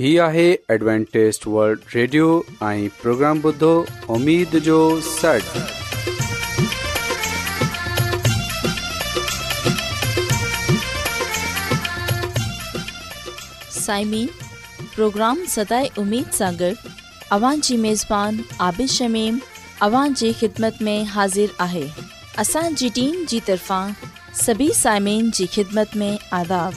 सभी साइमिन जी ख़िदमत में आज़ादु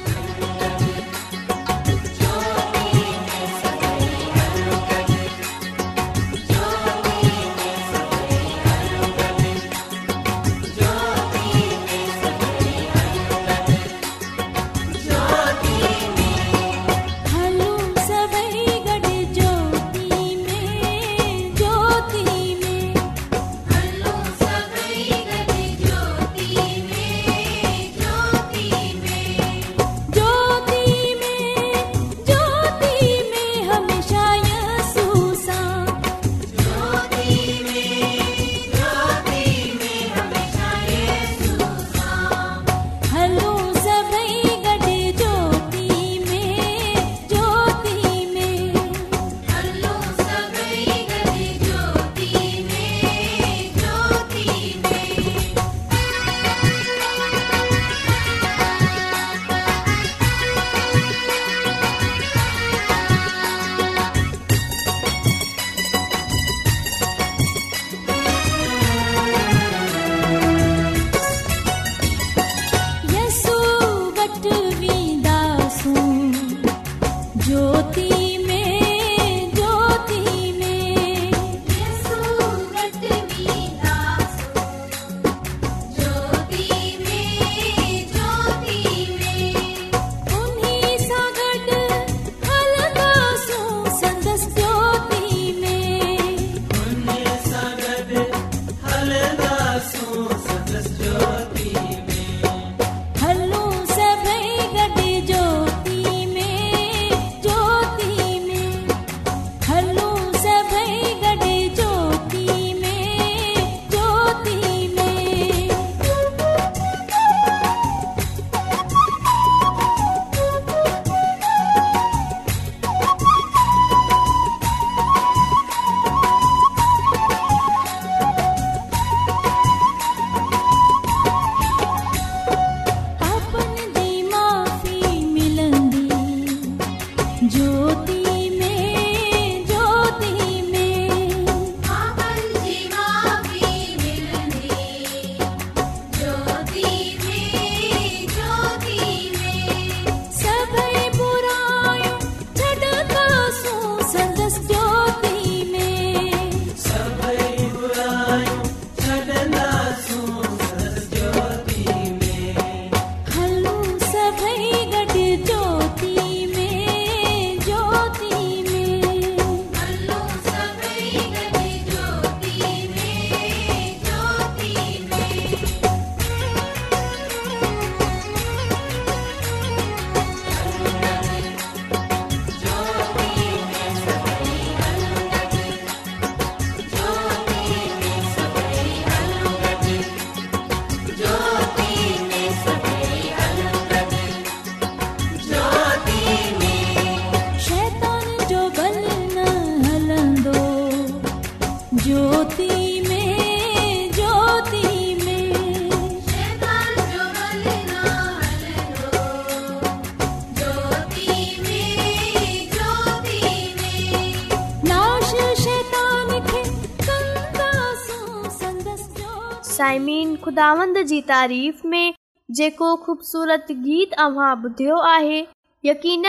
दावंद जी त ख़ूबसूरत गीत अव्हां ॿुधियो आहे यकीन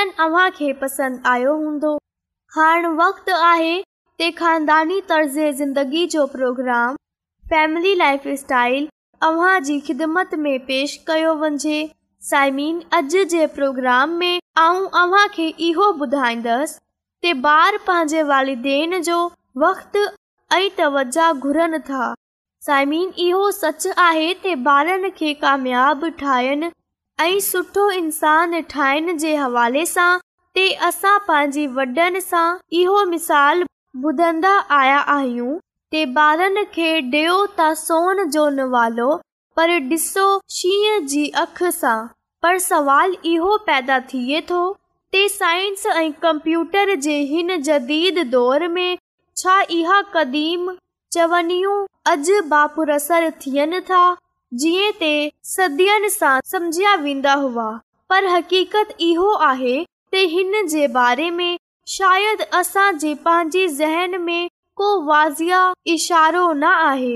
पसंदि आयो हूंदो हाणे वक़्तु आहे पेश कयो वञे साइमिन में ॿार पंहिंजे वालदेन जो वक़्त साइमीन इहो सच आहे त ॿारनि खे कामयाब ठाहिनि ऐं सुठो इंसानु ठाहिण जे हवाले सां ते असां पंहिंजी वॾनि सां इहो मिसाल ॿुधंदा आया आहियूं ते ॿारनि खे ॾियो त सोन जो नवालो पर ॾिसो शींहं जी अखि सां पर सवाल इहो पैदा थिए थो ते साइंस ऐं कंप्यूटर जे हिन जदीद दौर में छा इहा कदीम चवनियूं अजुरसर थियनि था जीअं ते सदीअ सां सम्झिया वेंदा हुआ पर हक़ीक़त इहो आहे त हिन जे बारे में असांजे पंहिंजे ज़हन में को वाज़िया इशारो न आहे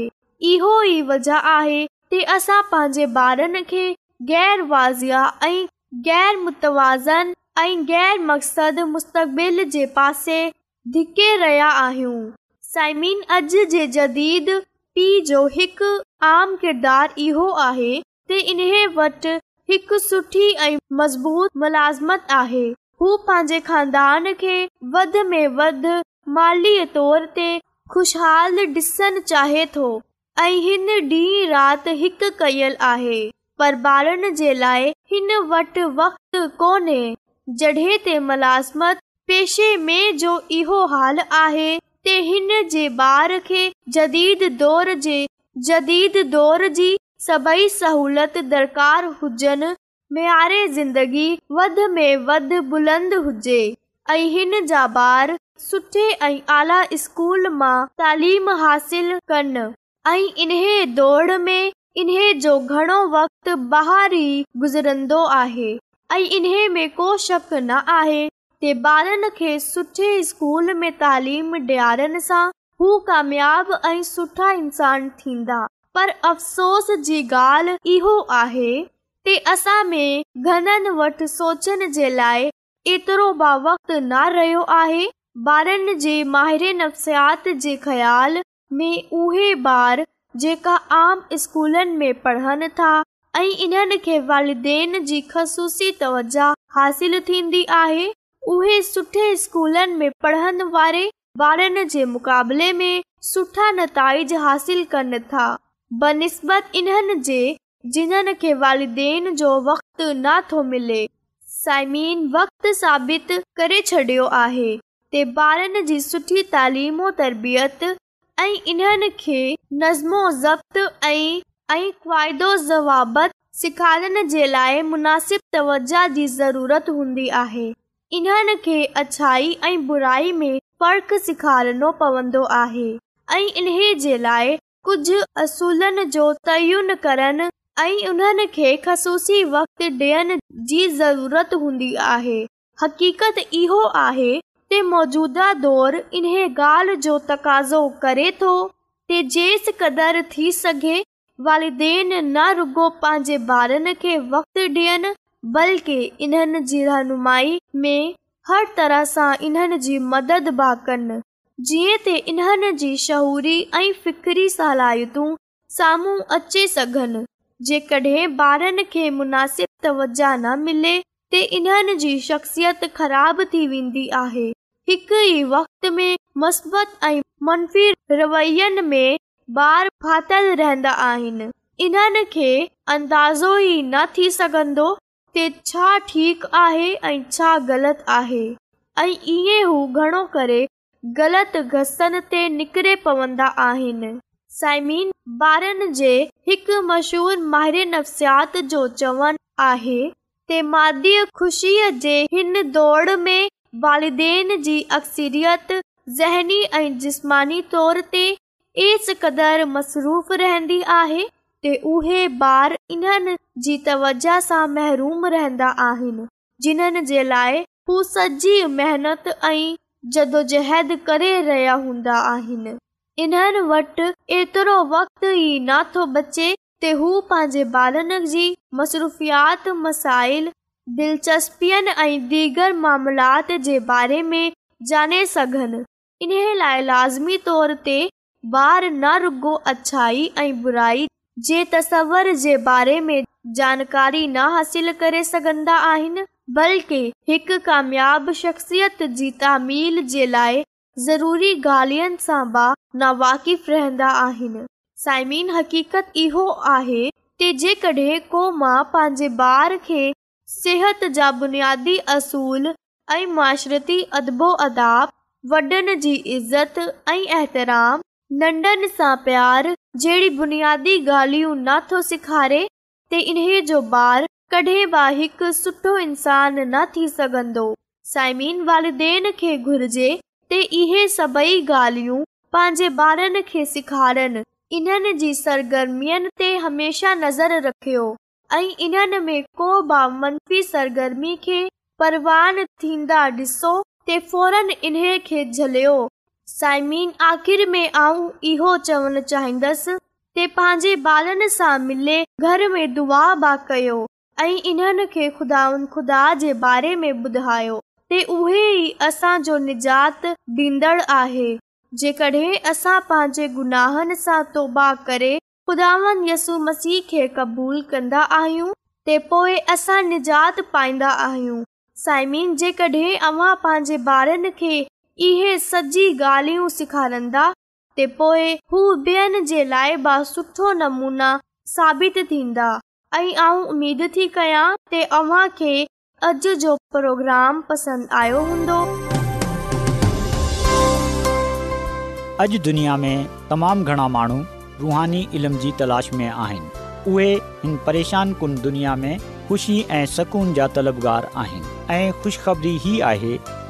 इहो ई वज़ह आहे की असां पंहिंजे ॿारनि खे गै़र वाज़िया ऐं गै़र मुतवाज़न ऐं गै़र मक़सद मुस्तक़बिल जे पासे धिके रहिया आहियूं पी जो हिकु आम किरदार इहो आहे वटि ऐं मज़बूत मुलाज़मत आहे हू पंहिंजे ख़ुशहाल डि॒सन चाहे थो ऐं हिन ॾींहुं राति हिकु कयल आहे पर ॿारनि जे लाइ हिन वटि कोन्हे जडहि ते मुलाज़मत पेशे में इहो हाल आहे ते हिन जे ॿार खे जदी दौर जे जदीद दौर जी सभई सहूलियत दरकारु हुजनि मयारे ज़िंदगी वध बुलंद हुजे ऐं हिन जा ॿार सुठे ऐं आला स्कूल मां तालीम हासिल कनि ऐं इन दौर में इन्हे जो घणो वक़्त बार ई गुज़रंदो आहे ऐं इन्हे में को शक न आहे ॿार खे सुठे स्कूल में तालीम ॾियारण सां हू कामियाब ऐं सुठा इंसान थींदा पर अफ़सोस जी ॻाल्हि इहो आहे एतिरो ब वक़्त न रहियो आहे ॿारनि जे माहिर नफ़्सियात जे ख़्याल में उहे ॿार जेका आम स्कूलनि में पढ़नि था ऐं इन्हनि खे वालिदेन जी ख़सूसी तवजा हासिल थींदी आहे उहे सुठे स्कूलनि में पढ़नि वारे ॿारनि जे मुक़ाबले में सुठा नताइज हासिल कनि था बनिस्बत इन्हनि जे जिन्हनि खे वालिदेन जो वक़्तु न थो मिले साइमीन वक्त साबित करे छडि॒यो आहे ते ॿारनि जी सुठी तालीमो तरबियत ऐं इन्हनि खे नज़्मो ज़ब्त ऐं फ़ाइदो ज़वाबति सेखारण जे लाइ मुनासिब तवज जी ज़रूरत हूंदी आहे इन्हनि खे अच्छाई ऐं बुराई में फ़र्क़ु सेखारणो पवंदो आहे ऐं इन्हे जे लाइ कुझु असूलनि जो तयुन करण ऐं उन्हनि खे ख़सूसी वक़्तु ॾियण जी ज़रूरत हूंदी आहे हक़ीक़त इहो आहे त मौजूदा दौर इन ॻाल्हि जो तकाज़ो करे थो त जेसि क़दुरु थी सघे न रुगो पंहिंजे ॿारनि खे वक़्तु ॾियनि बल्कि इन्हनि जी रहनुमाई में हर तरह सां इन्हनि जी मदद बि कनि जीअं त इन्हनि जी शहूरी ऐं फिक़री सलाहियतूं साम्हूं अचे सघनि जेकॾहिं ॿारनि खे मुनासिब तवज न मिले त इन्हनि जी शख़्सियत ख़राब थी वेंदी आहे हिक ई वक़्त में मसबत ऐं मनफ़ी रवैयनि में बार फाथल रहंदा आहिनि इन्हनि खे अंदाज़ो ई न थी सघंदो ते छा ठीकु आहे ऐं छा ग़लति आहे ऐं हू घणो करे ग़लति घसनि ते निकिरे पवंदा आहिनि साइमीन ॿारनि जे हिकु मशहूरु माहिर नफ़्सियात जो चवणु आहे ख़ुशीअ जे हिन दौड़ में वालदेन जी अक्सरियत ज़हनी ऐं जिस्मानी तौर ते एस क़दुरु मसरूफ़ रहंदी आहे उहे ॿार इन्हनि जी तवज सां महिरूम रहंदा आहिनि जिन्हनि जे लाइ हू सॼी मेहनत ऐं जदोजहद करे रहिया हूंदा आहिनि इन्हनि वटि एतिरो वक़्तु ई नथो बचे ते हू पंहिंजे ॿारनि जी मसरूफ़ियात मसाइल दिलचस्पियुनि ऐं दीगर मामलात जे बारे में जाने सघनि इन लाइ लाज़मी तौर ते ॿार न रुॻो अछाई ऐं बुराई तसवर जे बारे में जानकारी न हासिल करे सघंदा आहिनि बल्कि हिकु कामयाब शख़्सियत जी तामील जे लाइ ज़रूरी ॻाल्हियुनि सां बि नावाकिफ़ रहंदा आहिनि साइमिन हक़ीक़त इहो आहे जेकॾहिं को मां पंहिंजे ॿार खे सिहत जा बुनियादी असूल ऐं माशरती अदबो अदाब वॾनि जी इज़त ऐं ऐतराम नन्ढनि सां प्यारु जहिड़ी बुनियादी ॻाल्हियूं नथो सेखारे त इन्हे जो बार कॾहिं बि हिकु सुठो इंसान न थी सघंदो साइमीन वालदेन खे घुर्जे त इहे सभेई ॻाल्हियूं पंहिंजे ॿारनि खे सेखारीनि इन्हनि जी सरगर्मीअ ते हमेशा नज़र रखियो ऐं इन्हनि में को बि मनफ़ी सरगर्मी खे परवान थींदा डि॒सो फौरन इन्हे खे झलियो साइमिन आख़िर में आऊं इहो चवणु चाहींदसि पंहिंजे ॿारनि सां मिले घर में दुआ बि कयो ऐं इन्हनि खे खुदान खुदा जे बारे में ॿुधायो त उहे ई असांजो निजात ॾींदड़ आहे जेकॾहिं असां पंहिंजे गुनाहनि सां तौबा करे खुदावन यु मसीह खे क़बूल कन्दा आहियूं पोए असां निजात पाईंदा आहियूं साइमिन जेकॾहिं पंहिंजे ॿारनि खे तमाम घणा माण्हू रुहानी आहिनि उहे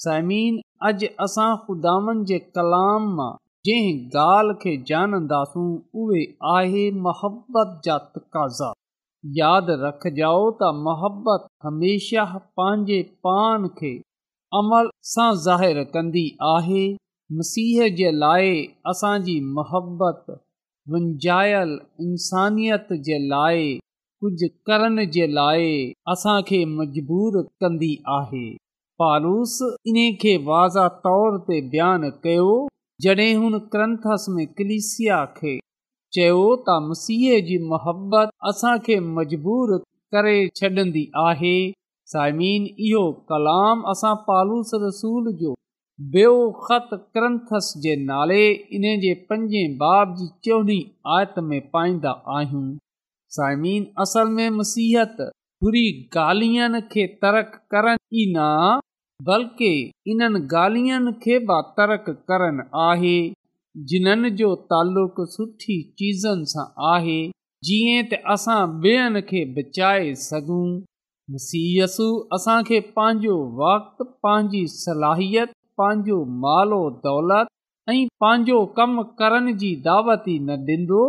साइमिन अॼु असां ख़ुदानि जे कलाम मां जंहिं ॻाल्हि खे ॼाणंदासूं उहे आहे मोहबत जा तक़ाज़ा यादि रखिजा त मोहबत हमेशह पंहिंजे पान खे अमल सां ज़ाहिर कंदी आहे मसीह जे लाइ असांजी मोहबत मुंजायल इंसानियत जे लाइ कुझु करण जे लाइ असांखे मजबूर कंदी आहे पालूस इन खे वाज़ा तौर ते बयानु कयो जॾहिं हुन क्रंथस में कलिसिया खे चयो त मसीह जी मुहबत असांखे मजबूर करे छॾंदी आहे साइमीन इहो कलाम असां पालूस रसूल जो ॿियो ख़त क्रंथस जे नाले इन जे पंजे बाब जी चोॾहीं आयत में पाईंदा आहियूं साइमीन असल में मसीहत बुरी गालियनि खे तरक़ करण ई न बल्कि इन्हनि ॻाल्हियुनि खे बि तर्क करणु आहे जिन्हनि जो तालुक़ु सुठी चीज़नि सां आहे जीअं त असां ॿियनि खे बचाए सघूं मुसीयसु असांखे पंहिंजो वक़्तु पंहिंजी सलाहियत पंहिंजो मालो दौलत ऐं पंहिंजो कमु करण जी दावती न ॾींदो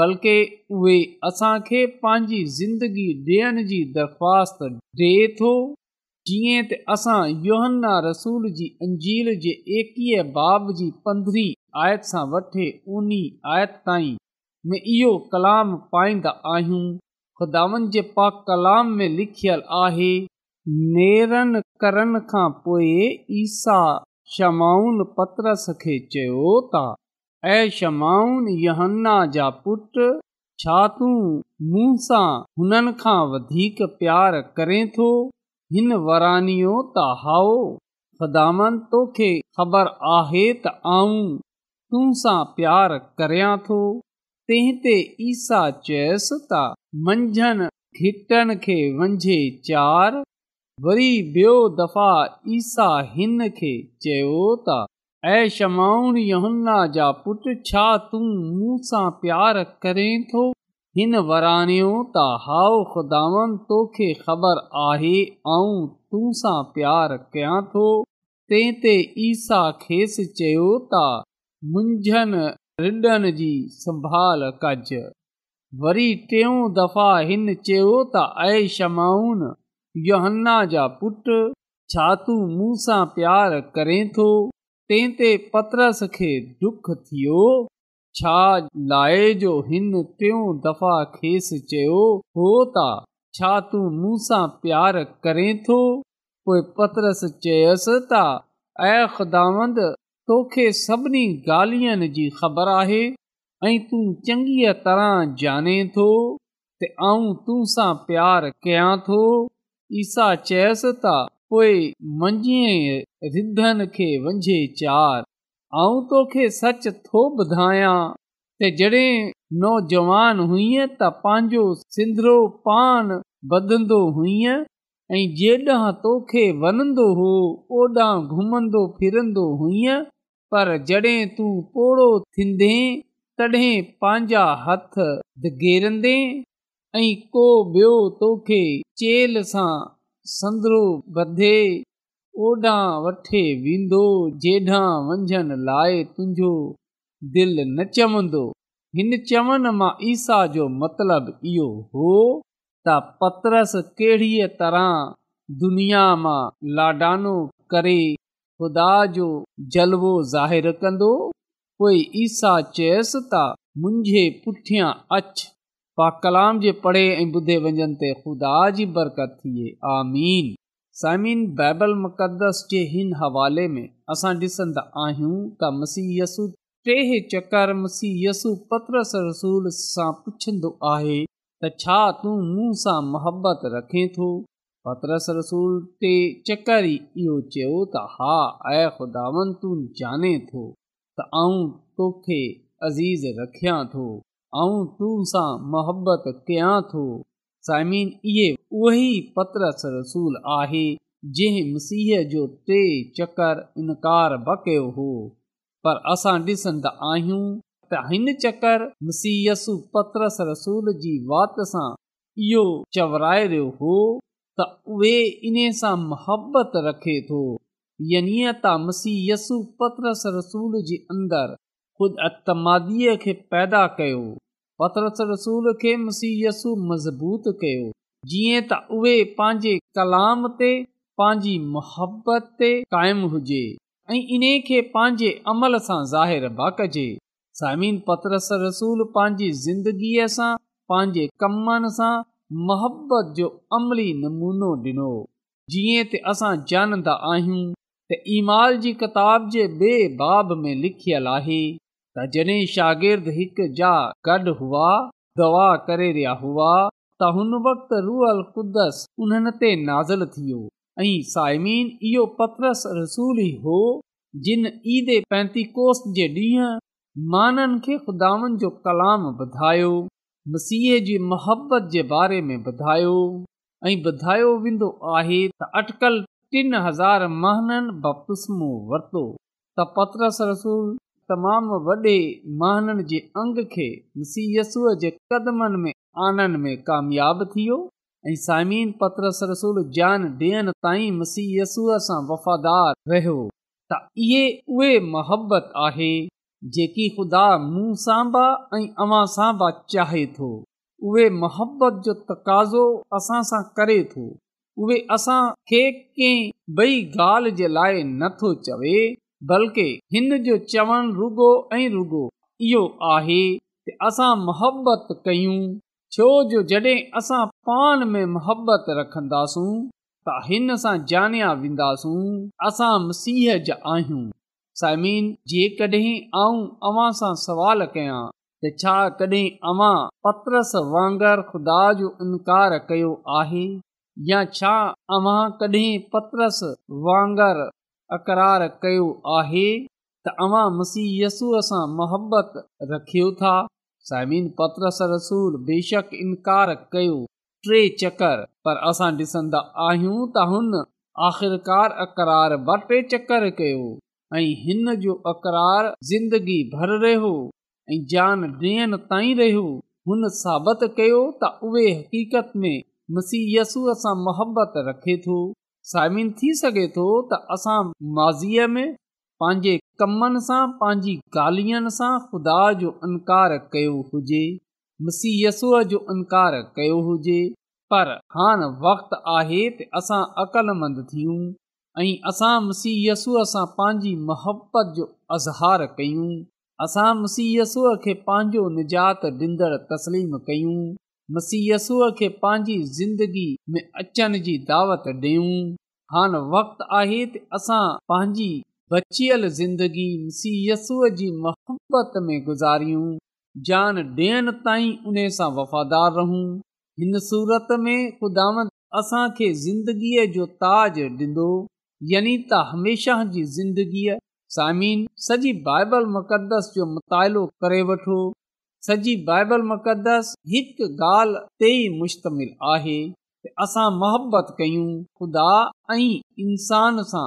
बल्कि उहे असांखे पंहिंजी ज़िंदगी ॾियण जी दरख़्वास्त ॾिए थो जीअं त असां योहन्ना रसूल जी अंजील जे एकवीह बाब जी पंद्रहीं आयत सां वठे उन्ही आयत ताईं में इहो कलाम पाईंदा आहियूं ख़ुदावनि जे पा कलाम में लिखियलु आहे नेरन करण खां पोइ ईसा शमाउन पत्रस खे चयो त ऐं शमाउन यहन्ना जा पुट छा तूं मूं सां हुननि खां वधीक प्यारु करे थो हिन वरानियो त हाओ ख़ुदामन तोखे ख़बर आहे त आऊं तूं सां प्यार करियां थो तंहिं ते ईसा चयसि त मंझंदि घिटनि खे वंझे चार वरी ॿियो दफ़ा ईसा हिन खे चयो त ऐं शमाउन यहुन्ना जा पुट छा तूं मूं सां प्यार करें थो हिन वराणियो त हाउ खुदावन तोखे ख़बर आहे ऐं तूं सां प्यारु कयां थो तंहिं ते ईसा खेसि चयो त मुंझनि रिडनि जी संभाल कज वरी टियों दफ़ा हिन चयो त एशमाउन योहन्ना जा पुट छा तूं मूं सां प्यारु करे थो तंहिं ते पत्रस खे डुखु थियो छा लाहे जो हिन टियों दफ़ा खेसि चयो हो ता छा तूं मूं सां प्यारु करे थो पोइ पत्रस चयसि त ऐदामंद तोखे सभिनी ॻाल्हियुनि जी ख़बर आहे ऐं तूं चङीअ तरह ॼाणे थो प्यार कयां थो ईसा चयसि त पोइ मंझंदि रिधनि खे वंझे चार आऊं तोखे सच थो ॿुधायां त जॾहिं नौजवान हुईं त पंहिंजो सिंधरो पान ॿधंदो हुईं ऐं जेॾां तोखे वणंदो हो ओॾां घुमंदो फिरंदो हुईं पर जॾहिं तूं पोड़ो थींदे तॾहिं पंहिंजा हथ धिघेरंदे ऐं को ॿियो तोखे चेल सां संदुरो ॿधे ओॾां वठे वेंदो जेॾां वञण लाइ तुंहिंजो दिलि न चवंदो हिन चवण मां ईसा जो मतिलबु इहो हो त पतरस कहिड़ीअ तरह दुनिया मां लाडानो करे ख़ुदा जो जलवो ज़ाहिर कंदो पोइ ईसा चयसि त मुंहिंजे पुठियां अछ पा कलाम जे पढ़े ऐं ॿुधे वञनि ते ख़ुदा जी बरकत थिए आमीन साइमिन बाइबल मुक़दस जे हिन हवाले में असां ॾिसंदा आहियूं त मसीयसु टे चकर मसीयसु पत्रस रसूल सां पुछंदो आहे त छा तूं मूं सां मोहबत रखे थो पत्रस रसूल टे चकर ई इहो चयो त हा ऐ ख़ुदावन तूं जाने थो त आउं तोखे अज़ीज़ रखियां थो ऐं तूं सां मोहबत कयां थो साइमिन इहे उहो ई पत्रस रसूल आहे जंहिं मसीह जो टे चकर इनकार बि कयो हो पर असां ॾिसंदा आहियूं त हिन चकर मसीयसु पत्रस रसूल जी वात सां इहो चवराए रहियो हो त उहे इन सां मुहबत रखे थो यानी त मसीयसु पत्र सूल जे अंदरि ख़ुद अतमादीअ खे पैदा कयो पतरस रसूल खे मसीयसु मज़बूत कयो जीअं त उहे पंहिंजे कलाम ते पंहिंजी मुहबत ते क़ाइमु हुजे ऐं इन्हे खे पंहिंजे अमल सां ज़ाहिर कजे साइन पतरस रसूल पंहिंजी ज़िंदगीअ सां पंहिंजे कमनि सां मुहबत जो अमली नमूनो ॾिनो जीअं त असां ॼाणंदा आहियूं त ईमाल जी किताब जे ॿिए बाब में लिखियलु आहे त जॾहिं शागिर्द हिकु जा गॾ हुआ दवा त हुन वक़्त ते नाज़ थी वियो इहो पतरस रसूल ई हो जिन ईद पैंतीकुदानि जो कलाम ॿुधायो मसीह जी मुहबत जे बारे में ॿुधायो ऐं ॿुधायो वेंदो आहे अटकल टिन हज़ार महाननि बपिसो वरतो त पतरस रसूल तमामु वॾे माननि जे अंग खे मुसीयसूअ जे कदमनि में आनण में कामियाबु थियो ऐं साइम पत्र सरसुल जान ॾियण ताईं मुसीयसूअ सां वफ़ादारु रहियो त इहे उहे मोहबत आहे जेकी ख़ुदा मूं सां बि ऐं अवां सां बि चाहे थो उहे मोहबत जो तक़ाज़ो असां सां करे थो उहे असां कंहिं कंहिं ॿई ॻाल्हि जे लाइ नथो चवे बल्कि हिन जो चवणु रुगो ऐं रुगो इहो आहे त असां मोहबत कयूं छो जो जॾहिं असां पाण में मोहबत रखंदासूं त हिन सां जानिया वेंदासूं असां मसीह जा आहियूं साइमीन जेकॾहिं आऊं सां सवाल कयां त छा कॾहिं अवां पत्रस वांगुरु ख़ुदा जो इनकार कयो आहे या छा कॾहिं पत्रस वांगरु अकरार कयो आहे तव्हां मसीयसूअ सां मोहबत रखियो था साइमिन पतू बेशक इनकार कयो टे चकर पर असां डि॒संदा आहियूं त हुन आख़िरकार अकरार ॿ टे चकर कयो ऐं हिन जो अक़रारु ज़िंदगी भर रहियो ऐं जान ॾियनि ताईं रहियो हुन साबित कयो त उहे हक़ीक़त में मसीयसूअ सां मोहबत रखे थो साइमिन थी सघे थो त असां माज़ीअ में पंहिंजे कमनि सां पंहिंजी ॻाल्हिनि सां ख़ुदा जो इनकार कयो हुजे मुसीहसूअ जो इनकार कयो हुजे पर हाणे वक़्तु आहे त असां अक़लमंद थियूं ऐं असां मुसीयसूअ सां पंहिंजी मोहबत जो अज़हार कयूं असां मुसीयसूअ खे पंहिंजो निजात ॾींदड़ तस्लीम कयूं मसीयसूअ खे पंहिंजी ज़िंदगी में अचण जी दावत ॾियूं हाणे वक़्तु आहे त असां पंहिंजी बचियल ज़िंदगी मसीयसूअ जी मोहबत में गुज़ारियूं जान ॾियण ताईं उन सां वफ़ादार रहूं हिन सूरत में ख़ुदा असांखे ज़िंदगीअ जो ताज ॾींदो यानी त हमेशह जी ज़िंदगीअ सामिन सॼी बाइबल मुक़दस जो मुतालो करे वठो सॼी बाइबल मुक़दस हिकु ॻाल्हि ते मुश्तमिल आहे त असां मोहबत कयूं ख़ुदा ऐं इंसान सां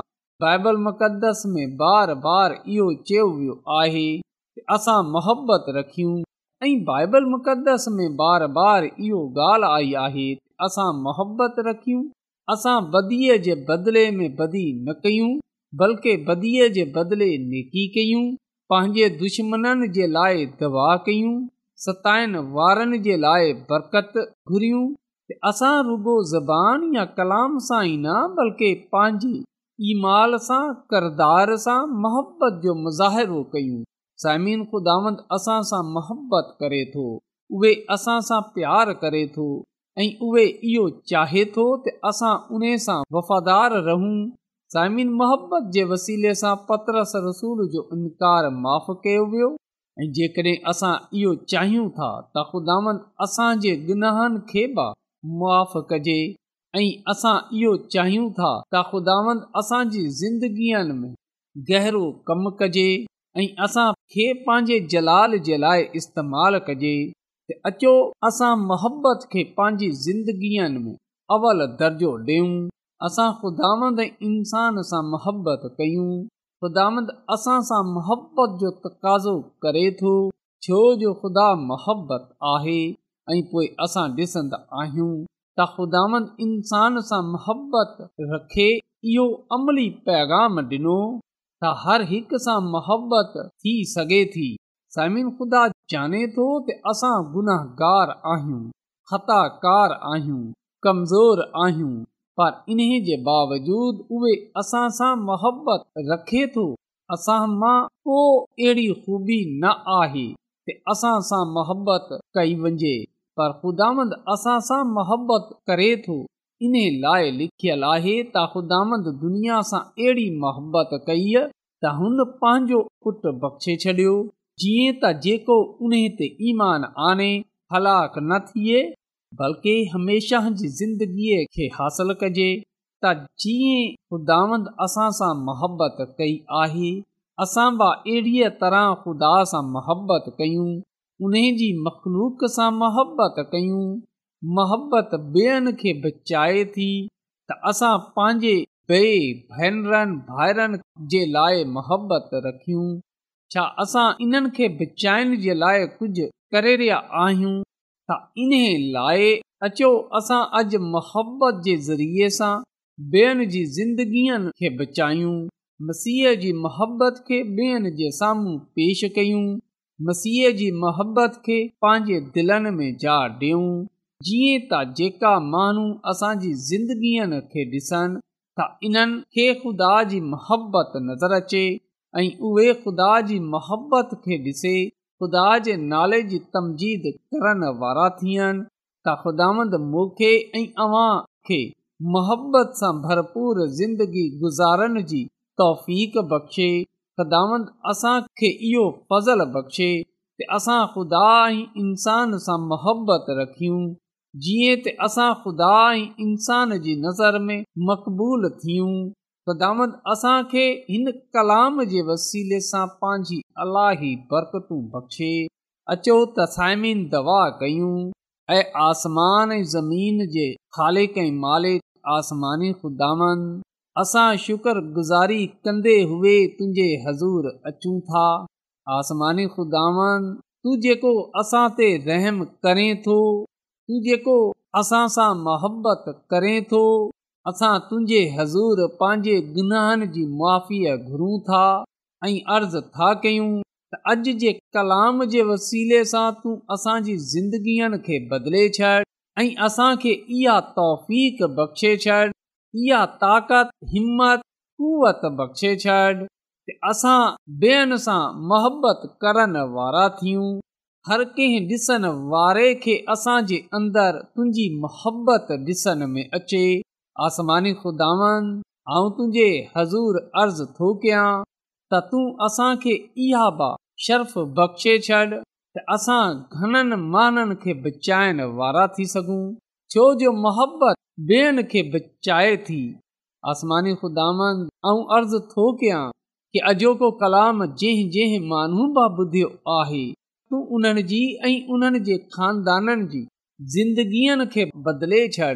बाइबल मुक़दस में बार बार इहो चयो वियो आहे असां मोहबत रखियूं ऐं बाइबल मुक़दस में बार बार इहो ॻाल्हि आई आहे असां मोहबत रखियूं असां बदीअ जे बदिले में बदी न कयूं बल्कि बदीअ जे बदिले नेकी कयूं पंहिंजे दुश्मन जे लाइ दवा कयूं सताइण वारनि जे लाइ बरकतूं असां रुगो ज़बान या कलाम सां ई न बल्कि पंहिंजे ईमेल सां करदार सां मोहबत जो मुज़ाहिरो कयूं साइम ख़ुदांद असां सां मोहबत करे थो उहे असां सां प्यार करे थो ऐं उहे इहो चाहे थो त असां उन सां वफ़ादार रहूं साइमिन मुहबत जे वसीले सां पत्रस रसूल जो इनकार माफ़ कयो वियो ऐं जेकॾहिं असां इहो चाहियूं था त ख़ुदावंद असांजे गुनाहनि खे बि मुआ कजे ऐं असां इहो चाहियूं था त ख़ुदावंद असांजी ज़िंदगीअनि में गहरो कमु कजे ऐं असां खे पंहिंजे जलाल जे लाइ इस्तेमालु कजे त अचो असां मोहबत खे पंहिंजी ज़िंदगीअ में अवल दर्जो ॾियूं असां ख़ुदा इंसान सां मोहबत कयूं ख़ुदा सां मोहबत जो तकाज़ो करे थो छो जो ख़ुदा मोहबत आहे ऐं पोइ असां ॾिसंदा आहियूं त ख़ुदांद इंसान सां मोहबत रखे इहो अमली पैगाम ॾिनो त हर हिक सां मोहबत थी सघे थी साइम ख़ुदा जाने थो असां गुनाहगार आहियूं ख़ताकार आहियूं कमज़ोर आहियूं पर इन जे बावजूद उहे असां सां मोहबत रखे थो असां मां को अहिड़ी ख़ूबी न आहे त असां सां मोहबत कई वञे पर ख़ुदा असां सां मोहबत करे थो इन लाइ लिखियलु आहे त दुनिया सां अहिड़ी मोहबत कई त हुन पंहिंजो पुटु बख़्शे छॾियो जीअं त जेको उन ते ईमान आने हलाक न थिए बल्कि हमेशह जी ज़िंदगीअ खे हासिल कजे त जीअं ख़ुदांद असां सां मोहबत कई आहे असां बि अहिड़ीअ तरह ख़ुदा सां मोहबत कयूं उन जी मखलूक सां मोबत कयूं मोहबत ॿियनि खे बचाए थी त असां पंहिंजे ॿिए भेनरनि भाइरनि जे लाइ मोहबत रखियूं छा असां इन्हनि खे बि जे लाइ कुझु करे रहिया त इन लाइ अचो असां अॼु महबत जे ज़रिए सां ॿियनि जी ज़िंदगीअ खे बचायूं मसीह जी मोहबत खे ॿियनि जे साम्हूं पेश कयूं मसीह जी मोहबत खे पंहिंजे दिलनि में जार ॾियूं जीअं त जेका माण्हू असांजी ज़िंदगीअ खे ॾिसनि त इन्हनि खे ख़ुदा जी मोहबत नज़र अचे ऐं उहे ख़ुदा जी मोहबत खे ॾिसे ख़ुदा जे नाले जी तमज़ीद करण वारा थियनि त मूंखे ऐं अव्हां खे मोहबत सां भरपूर ज़िंदगी गुज़ारण जी तौफ़ बख़्शे ख़ुदांदि असांखे इहो फज़ल बख़्शे त असां ख़ुदा ऐं इंसान सां मोहबत रखियूं जीअं त असां ख़ुदा ऐं इंसान जी नज़र में मक़बूल थियूं ख़ुदा असांखे हिन कलाम जे वसीले सां पंहिंजी अलाही बरकतूं बख़्शे अचो त साइमीन दवा कयूं ऐं आसमान ऐं मालिक आसमानी ख़ुदांद असां शुक्रगुज़ारी कंदे हुए तुंहिंजे हज़ूर अचूं था आसमानी ख़ुदा तूं जेको असां ते रहम करें थो तूं जेको असां सां मुहबत करें थो असां तुंहिंजे हज़ूर पंहिंजे गुनाहनि जी माफ़ीअ घुरूं था ऐं अर्ज़ु था कयूं त अॼु जे कलाम जे वसीले सां तूं असांजी ज़िंदगीअ खे बदिले छॾि ऐं असांखे इहा तौफ़ बख़्शे छॾ इहा ताक़त हिमत बख़्शे छॾ असां ॿियनि सां मोहबत करण वारा थियूं हर कंहिं ॾिसण वारे खे असांजे अंदरु तुंहिंजी मोहबत ॾिसण में अचे आसमानी ख़ुदावन ख़ुदांद तुंहिंजे हज़ूर अर्ज़ु थो कयां त तूं असांखे इहा बा शर्फ़ बख़्शे छॾ त असां घणनि माननि खे बचाइण वारा थी सघूं छो जो मोहबत ॿियनि खे बचाए थी आसमानी ख़ुदावन खुदांद अर्ज़ु थो कयां की अॼोको कलाम जंहिं जंहिं मानू बि ॿुधियो आहे तूं उन्हनि जी ऐं उन्हनि जे खानदाननि जी ज़िंदगीअ खे बदिले छॾ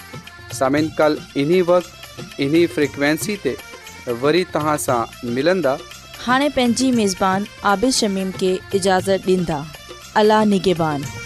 समय कल इन्ही वक़्तु इन्ही फ्रीक्वेंसी ते वरी तव्हां सां मिलंदा हाणे पंहिंजी मेज़बान عابد شمیم کے इजाज़त دیندا اللہ निगेबान